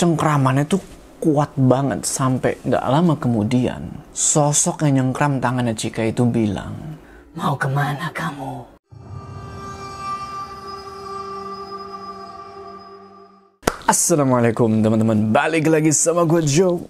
cengkramannya tuh kuat banget sampai nggak lama kemudian sosok yang nyengkram tangannya Cika itu bilang Mau ke mana kamu? Assalamualaikum teman-teman balik lagi sama gue Joe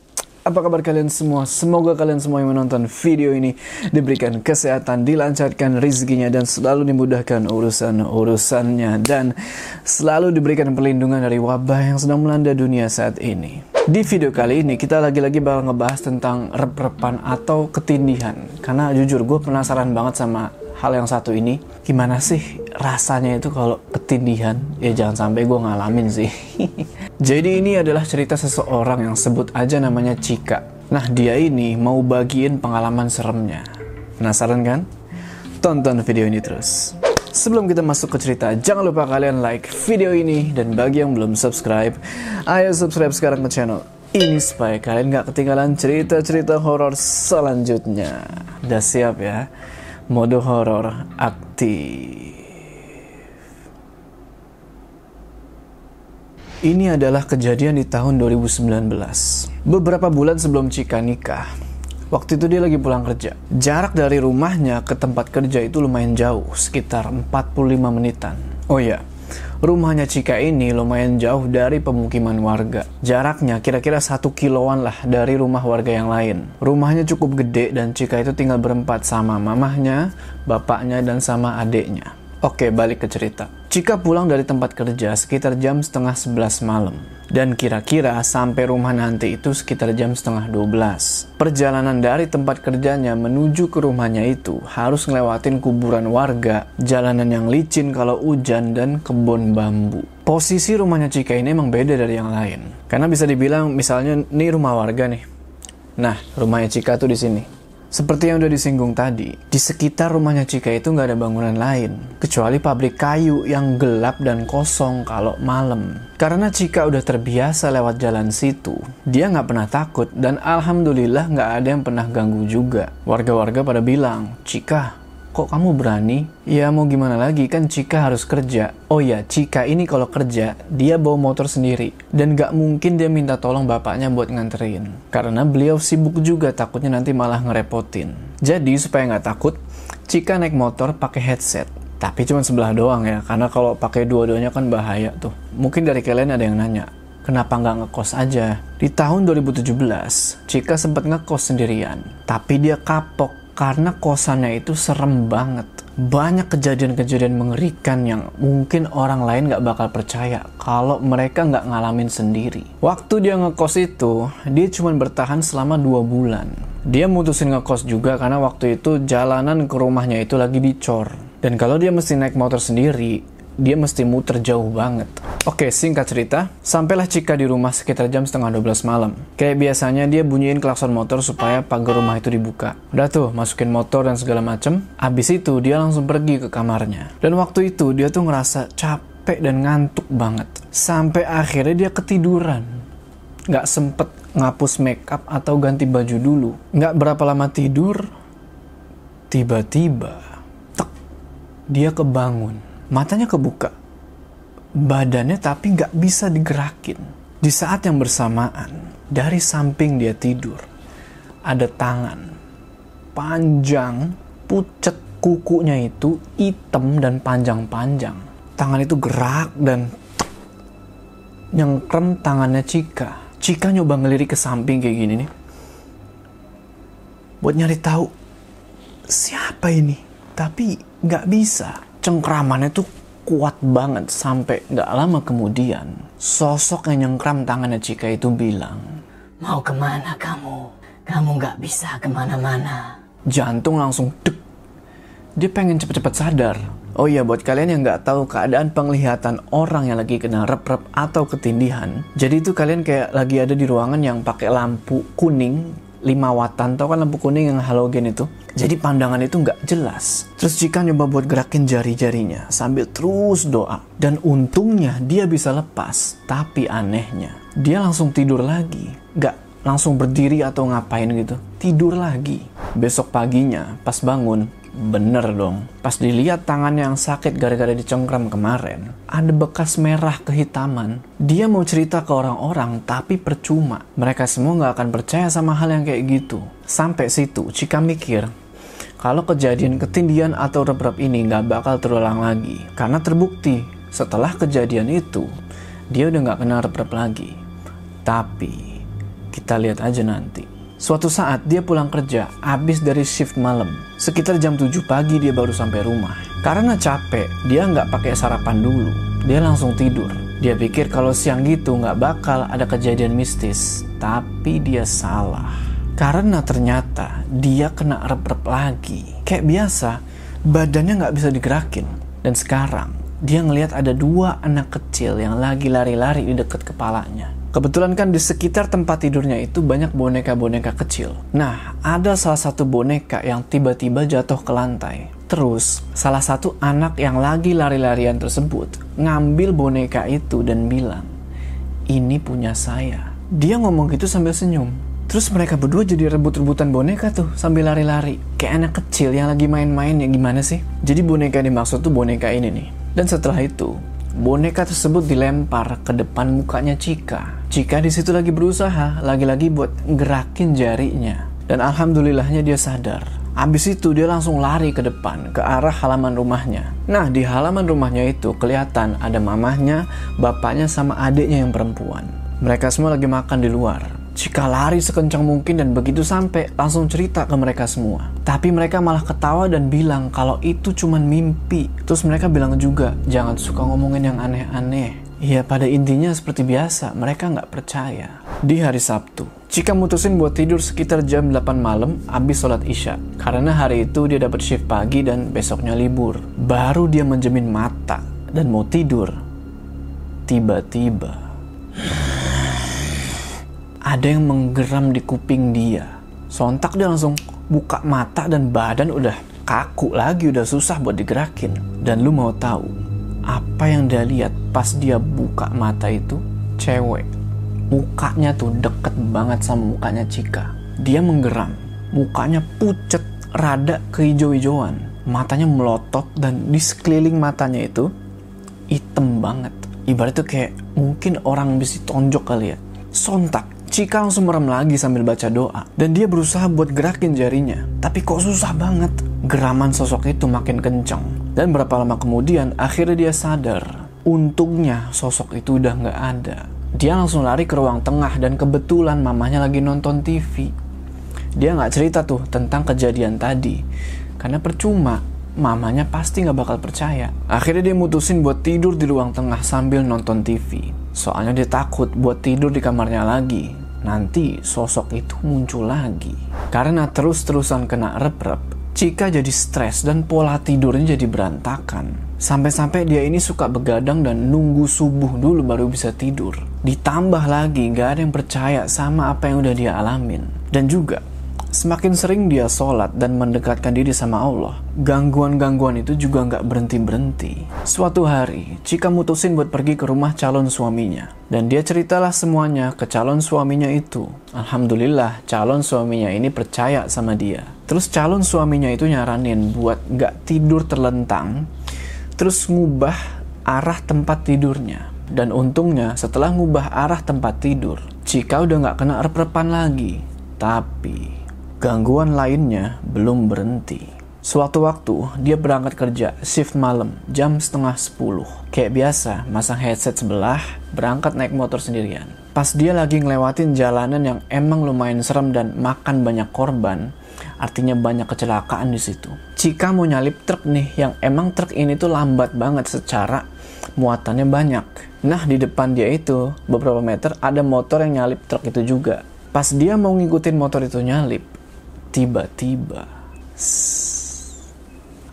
apa kabar kalian semua? Semoga kalian semua yang menonton video ini diberikan kesehatan, dilancarkan rezekinya dan selalu dimudahkan urusan-urusannya dan selalu diberikan perlindungan dari wabah yang sedang melanda dunia saat ini. Di video kali ini kita lagi-lagi bakal ngebahas tentang rep-repan atau ketindihan. Karena jujur gue penasaran banget sama hal yang satu ini. Gimana sih rasanya itu kalau ketindihan? Ya jangan sampai gue ngalamin sih. Jadi ini adalah cerita seseorang yang sebut aja namanya Cika. Nah dia ini mau bagiin pengalaman seremnya. Penasaran kan? Tonton video ini terus. Sebelum kita masuk ke cerita, jangan lupa kalian like video ini dan bagi yang belum subscribe, ayo subscribe sekarang ke channel ini supaya kalian gak ketinggalan cerita-cerita horor selanjutnya. Udah siap ya? Mode horor aktif. Ini adalah kejadian di tahun 2019. Beberapa bulan sebelum Cika nikah. Waktu itu dia lagi pulang kerja. Jarak dari rumahnya ke tempat kerja itu lumayan jauh, sekitar 45 menitan. Oh ya, rumahnya Cika ini lumayan jauh dari pemukiman warga. Jaraknya kira-kira satu kiloan lah dari rumah warga yang lain. Rumahnya cukup gede dan Cika itu tinggal berempat sama mamahnya, bapaknya, dan sama adeknya. Oke, balik ke cerita. Cika pulang dari tempat kerja sekitar jam setengah 11 malam. Dan kira-kira sampai rumah nanti itu sekitar jam setengah 12. Perjalanan dari tempat kerjanya menuju ke rumahnya itu harus ngelewatin kuburan warga, jalanan yang licin kalau hujan, dan kebun bambu. Posisi rumahnya Cika ini emang beda dari yang lain. Karena bisa dibilang misalnya ini rumah warga nih. Nah, rumahnya Cika tuh di sini. Seperti yang udah disinggung tadi, di sekitar rumahnya Cika itu nggak ada bangunan lain, kecuali pabrik kayu yang gelap dan kosong kalau malam. Karena Cika udah terbiasa lewat jalan situ, dia nggak pernah takut dan alhamdulillah nggak ada yang pernah ganggu juga. Warga-warga pada bilang, Cika, kok kamu berani? Ya mau gimana lagi kan Cika harus kerja. Oh ya, Cika ini kalau kerja, dia bawa motor sendiri. Dan gak mungkin dia minta tolong bapaknya buat nganterin. Karena beliau sibuk juga takutnya nanti malah ngerepotin. Jadi supaya nggak takut, Cika naik motor pakai headset. Tapi cuma sebelah doang ya, karena kalau pakai dua-duanya kan bahaya tuh. Mungkin dari kalian ada yang nanya, kenapa nggak ngekos aja? Di tahun 2017, Cika sempat ngekos sendirian. Tapi dia kapok karena kosannya itu serem banget. Banyak kejadian-kejadian mengerikan yang mungkin orang lain gak bakal percaya kalau mereka gak ngalamin sendiri. Waktu dia ngekos itu, dia cuma bertahan selama dua bulan. Dia mutusin ngekos juga karena waktu itu jalanan ke rumahnya itu lagi dicor. Dan kalau dia mesti naik motor sendiri, dia mesti muter jauh banget. Oke, singkat cerita, sampailah Cika di rumah sekitar jam setengah 12 malam. Kayak biasanya dia bunyiin klakson motor supaya pagar rumah itu dibuka. Udah tuh, masukin motor dan segala macem. Abis itu dia langsung pergi ke kamarnya. Dan waktu itu dia tuh ngerasa capek dan ngantuk banget. Sampai akhirnya dia ketiduran. Gak sempet ngapus makeup atau ganti baju dulu. Gak berapa lama tidur, tiba-tiba, tek, dia kebangun matanya kebuka, badannya tapi nggak bisa digerakin. Di saat yang bersamaan, dari samping dia tidur, ada tangan panjang, pucet kukunya itu hitam dan panjang-panjang. Tangan itu gerak dan nyengkrem tangannya Cika. Cika nyoba ngelirik ke samping kayak gini nih. Buat nyari tahu siapa ini. Tapi nggak bisa cengkramannya tuh kuat banget sampai nggak lama kemudian sosok yang nyengkram tangannya Cika itu bilang Mau ke mana kamu? Kamu nggak bisa ke mana-mana. jantung langsung dek dia pengen cepet-cepet sadar oh iya buat kalian yang nggak tahu keadaan penglihatan orang yang lagi kena rep-rep atau ketindihan jadi itu kalian kayak lagi ada di ruangan yang pakai lampu kuning 5 watan tau kan lampu kuning yang halogen itu? Jadi pandangan itu nggak jelas. Terus Cika nyoba buat gerakin jari-jarinya sambil terus doa. Dan untungnya dia bisa lepas. Tapi anehnya dia langsung tidur lagi. Nggak langsung berdiri atau ngapain gitu. Tidur lagi. Besok paginya pas bangun Bener dong, pas dilihat tangannya yang sakit gara-gara dicengkram kemarin, ada bekas merah kehitaman. Dia mau cerita ke orang-orang, tapi percuma. Mereka semua nggak akan percaya sama hal yang kayak gitu. Sampai situ, Cika mikir, kalau kejadian ketindian atau rep-rep ini nggak bakal terulang lagi. Karena terbukti, setelah kejadian itu, dia udah nggak kena rep-rep lagi. Tapi, kita lihat aja nanti. Suatu saat dia pulang kerja, habis dari shift malam. Sekitar jam 7 pagi dia baru sampai rumah. Karena capek, dia nggak pakai sarapan dulu. Dia langsung tidur. Dia pikir kalau siang gitu nggak bakal ada kejadian mistis. Tapi dia salah. Karena ternyata dia kena rep-rep lagi. Kayak biasa, badannya nggak bisa digerakin. Dan sekarang, dia ngelihat ada dua anak kecil yang lagi lari-lari di dekat kepalanya. Kebetulan kan di sekitar tempat tidurnya itu banyak boneka-boneka kecil. Nah, ada salah satu boneka yang tiba-tiba jatuh ke lantai. Terus, salah satu anak yang lagi lari-larian tersebut ngambil boneka itu dan bilang, "Ini punya saya." Dia ngomong gitu sambil senyum. Terus mereka berdua jadi rebut-rebutan boneka tuh sambil lari-lari. Kayak anak kecil yang lagi main-main ya gimana sih? Jadi boneka yang dimaksud tuh boneka ini nih. Dan setelah itu, boneka tersebut dilempar ke depan mukanya Cika. Jika di situ lagi berusaha, lagi-lagi buat gerakin jarinya. Dan alhamdulillahnya dia sadar. Abis itu dia langsung lari ke depan, ke arah halaman rumahnya. Nah, di halaman rumahnya itu kelihatan ada mamahnya, bapaknya, sama adiknya yang perempuan. Mereka semua lagi makan di luar. Jika lari sekencang mungkin dan begitu sampai langsung cerita ke mereka semua. Tapi mereka malah ketawa dan bilang kalau itu cuma mimpi. Terus mereka bilang juga, jangan suka ngomongin yang aneh-aneh. Ya pada intinya seperti biasa, mereka nggak percaya. Di hari Sabtu, Cika mutusin buat tidur sekitar jam 8 malam abis sholat isya. Karena hari itu dia dapat shift pagi dan besoknya libur. Baru dia menjemin mata dan mau tidur. Tiba-tiba, ada yang menggeram di kuping dia. Sontak dia langsung buka mata dan badan udah kaku lagi, udah susah buat digerakin. Dan lu mau tahu, apa yang dia lihat pas dia buka mata itu? Cewek. Mukanya tuh deket banget sama mukanya Cika. Dia menggeram. Mukanya pucet rada kehijau-hijauan. Matanya melotot dan di sekeliling matanya itu hitam banget. Ibarat itu kayak mungkin orang bisa tonjok kali ya. Sontak Cika langsung merem lagi sambil baca doa dan dia berusaha buat gerakin jarinya tapi kok susah banget geraman sosok itu makin kencang dan berapa lama kemudian akhirnya dia sadar. Untungnya sosok itu udah nggak ada. Dia langsung lari ke ruang tengah dan kebetulan mamanya lagi nonton TV. Dia nggak cerita tuh tentang kejadian tadi. Karena percuma, mamanya pasti nggak bakal percaya. Akhirnya dia mutusin buat tidur di ruang tengah sambil nonton TV. Soalnya dia takut buat tidur di kamarnya lagi. Nanti sosok itu muncul lagi. Karena terus-terusan kena rep-rep, Cika jadi stres dan pola tidurnya jadi berantakan. Sampai-sampai dia ini suka begadang dan nunggu subuh dulu baru bisa tidur. Ditambah lagi gak ada yang percaya sama apa yang udah dia alamin. Dan juga Semakin sering dia sholat dan mendekatkan diri sama Allah, gangguan-gangguan itu juga nggak berhenti-berhenti. Suatu hari, Cika mutusin buat pergi ke rumah calon suaminya. Dan dia ceritalah semuanya ke calon suaminya itu. Alhamdulillah, calon suaminya ini percaya sama dia. Terus calon suaminya itu nyaranin buat nggak tidur terlentang, terus ngubah arah tempat tidurnya. Dan untungnya setelah ngubah arah tempat tidur, Cika udah nggak kena rep-repan lagi. Tapi Gangguan lainnya belum berhenti. Suatu waktu, dia berangkat kerja shift malam jam setengah sepuluh. Kayak biasa, masang headset sebelah, berangkat naik motor sendirian. Pas dia lagi ngelewatin jalanan yang emang lumayan serem dan makan banyak korban, artinya banyak kecelakaan di situ. Cika mau nyalip truk nih, yang emang truk ini tuh lambat banget secara muatannya banyak. Nah, di depan dia itu, beberapa meter, ada motor yang nyalip truk itu juga. Pas dia mau ngikutin motor itu nyalip, tiba-tiba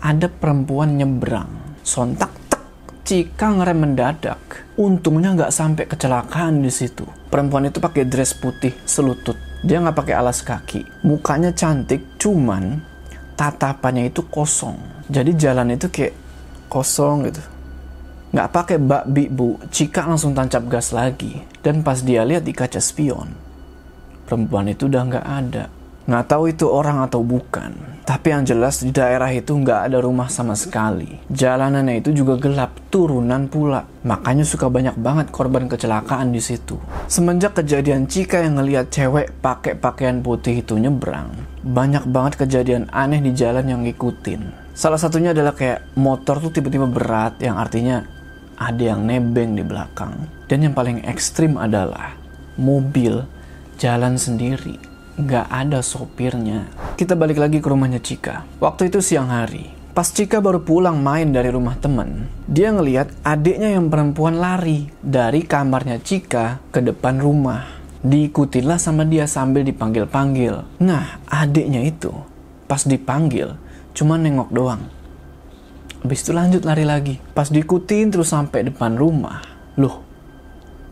ada perempuan nyebrang. Sontak tek Cika ngerem mendadak. Untungnya nggak sampai kecelakaan di situ. Perempuan itu pakai dress putih selutut. Dia nggak pakai alas kaki. Mukanya cantik cuman tatapannya itu kosong. Jadi jalan itu kayak kosong gitu. Nggak pakai bakbi bu. Cika langsung tancap gas lagi. Dan pas dia lihat di kaca spion. Perempuan itu udah nggak ada Nggak tahu itu orang atau bukan. Tapi yang jelas di daerah itu nggak ada rumah sama sekali. Jalanannya itu juga gelap, turunan pula. Makanya suka banyak banget korban kecelakaan di situ. Semenjak kejadian Cika yang ngeliat cewek pakai pakaian putih itu nyebrang, banyak banget kejadian aneh di jalan yang ngikutin. Salah satunya adalah kayak motor tuh tiba-tiba berat yang artinya ada yang nebeng di belakang. Dan yang paling ekstrim adalah mobil jalan sendiri nggak ada sopirnya. Kita balik lagi ke rumahnya Cika. Waktu itu siang hari. Pas Cika baru pulang main dari rumah temen, dia ngeliat adiknya yang perempuan lari dari kamarnya Cika ke depan rumah. Diikutilah sama dia sambil dipanggil-panggil. Nah, adiknya itu pas dipanggil cuma nengok doang. Habis itu lanjut lari lagi. Pas diikutin terus sampai depan rumah. Loh,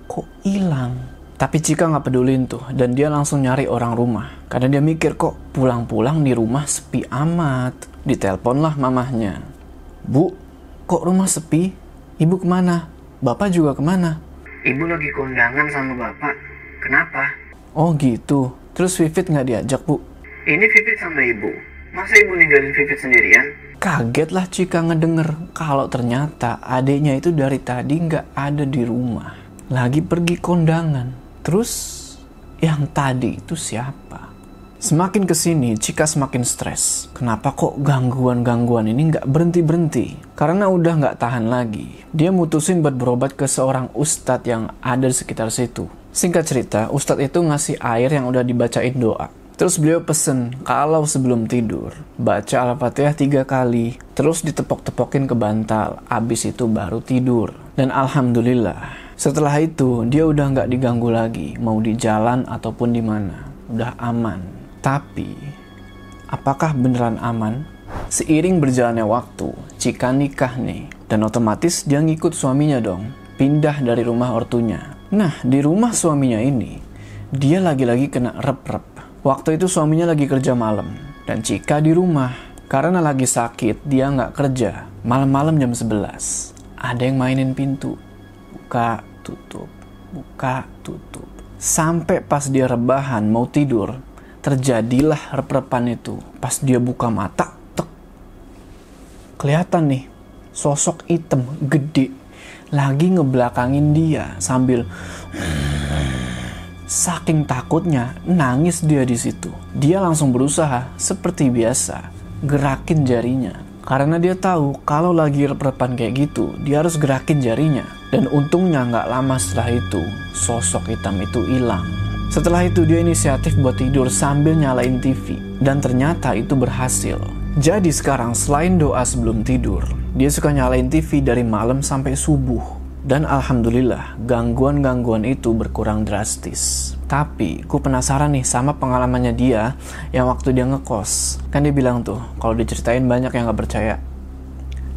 kok hilang? Tapi Cika nggak pedulin tuh, dan dia langsung nyari orang rumah. Karena dia mikir kok pulang-pulang di rumah sepi amat. Ditelepon lah mamahnya. Bu, kok rumah sepi? Ibu ke mana? Bapak juga ke mana? Ibu lagi kondangan sama bapak. Kenapa? Oh gitu. Terus Vivit nggak diajak bu? Ini Vivit sama ibu. Masa ibu ninggalin Vivit sendirian? Kaget lah Cika ngedenger kalau ternyata adiknya itu dari tadi nggak ada di rumah. Lagi pergi kondangan. Terus yang tadi itu siapa? Semakin ke sini, Cika semakin stres. Kenapa kok gangguan-gangguan ini nggak berhenti-berhenti? Karena udah nggak tahan lagi. Dia mutusin buat berobat ke seorang ustadz yang ada di sekitar situ. Singkat cerita, ustadz itu ngasih air yang udah dibacain doa. Terus beliau pesen kalau sebelum tidur baca Al-Fatihah tiga kali, terus ditepok-tepokin ke bantal, abis itu baru tidur. Dan Alhamdulillah, setelah itu, dia udah nggak diganggu lagi, mau di jalan ataupun di mana. Udah aman. Tapi, apakah beneran aman? Seiring berjalannya waktu, Cika nikah nih. Dan otomatis dia ngikut suaminya dong. Pindah dari rumah ortunya. Nah, di rumah suaminya ini, dia lagi-lagi kena rep-rep. Waktu itu suaminya lagi kerja malam. Dan Cika di rumah. Karena lagi sakit, dia nggak kerja. Malam-malam jam 11. Ada yang mainin pintu buka, tutup, buka, tutup. Sampai pas dia rebahan mau tidur, terjadilah rep-repan itu. Pas dia buka mata, tek. Kelihatan nih, sosok hitam gede lagi ngebelakangin dia sambil saking takutnya nangis dia di situ. Dia langsung berusaha seperti biasa gerakin jarinya karena dia tahu kalau lagi rep-repan kayak gitu, dia harus gerakin jarinya. Dan untungnya nggak lama setelah itu, sosok hitam itu hilang. Setelah itu dia inisiatif buat tidur sambil nyalain TV. Dan ternyata itu berhasil. Jadi sekarang selain doa sebelum tidur, dia suka nyalain TV dari malam sampai subuh. Dan alhamdulillah, gangguan-gangguan itu berkurang drastis. Tapi, gue penasaran nih sama pengalamannya dia yang waktu dia ngekos. Kan dia bilang tuh, kalau diceritain banyak yang gak percaya.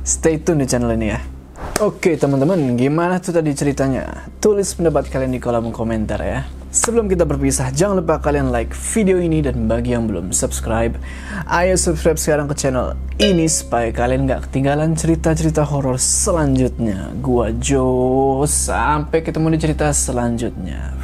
Stay tune di channel ini ya. Oke teman-teman, gimana tuh tadi ceritanya? Tulis pendapat kalian di kolom komentar ya. Sebelum kita berpisah, jangan lupa kalian like video ini dan bagi yang belum subscribe, ayo subscribe sekarang ke channel ini supaya kalian gak ketinggalan cerita-cerita horor selanjutnya. Gua Jo, sampai ketemu di cerita selanjutnya.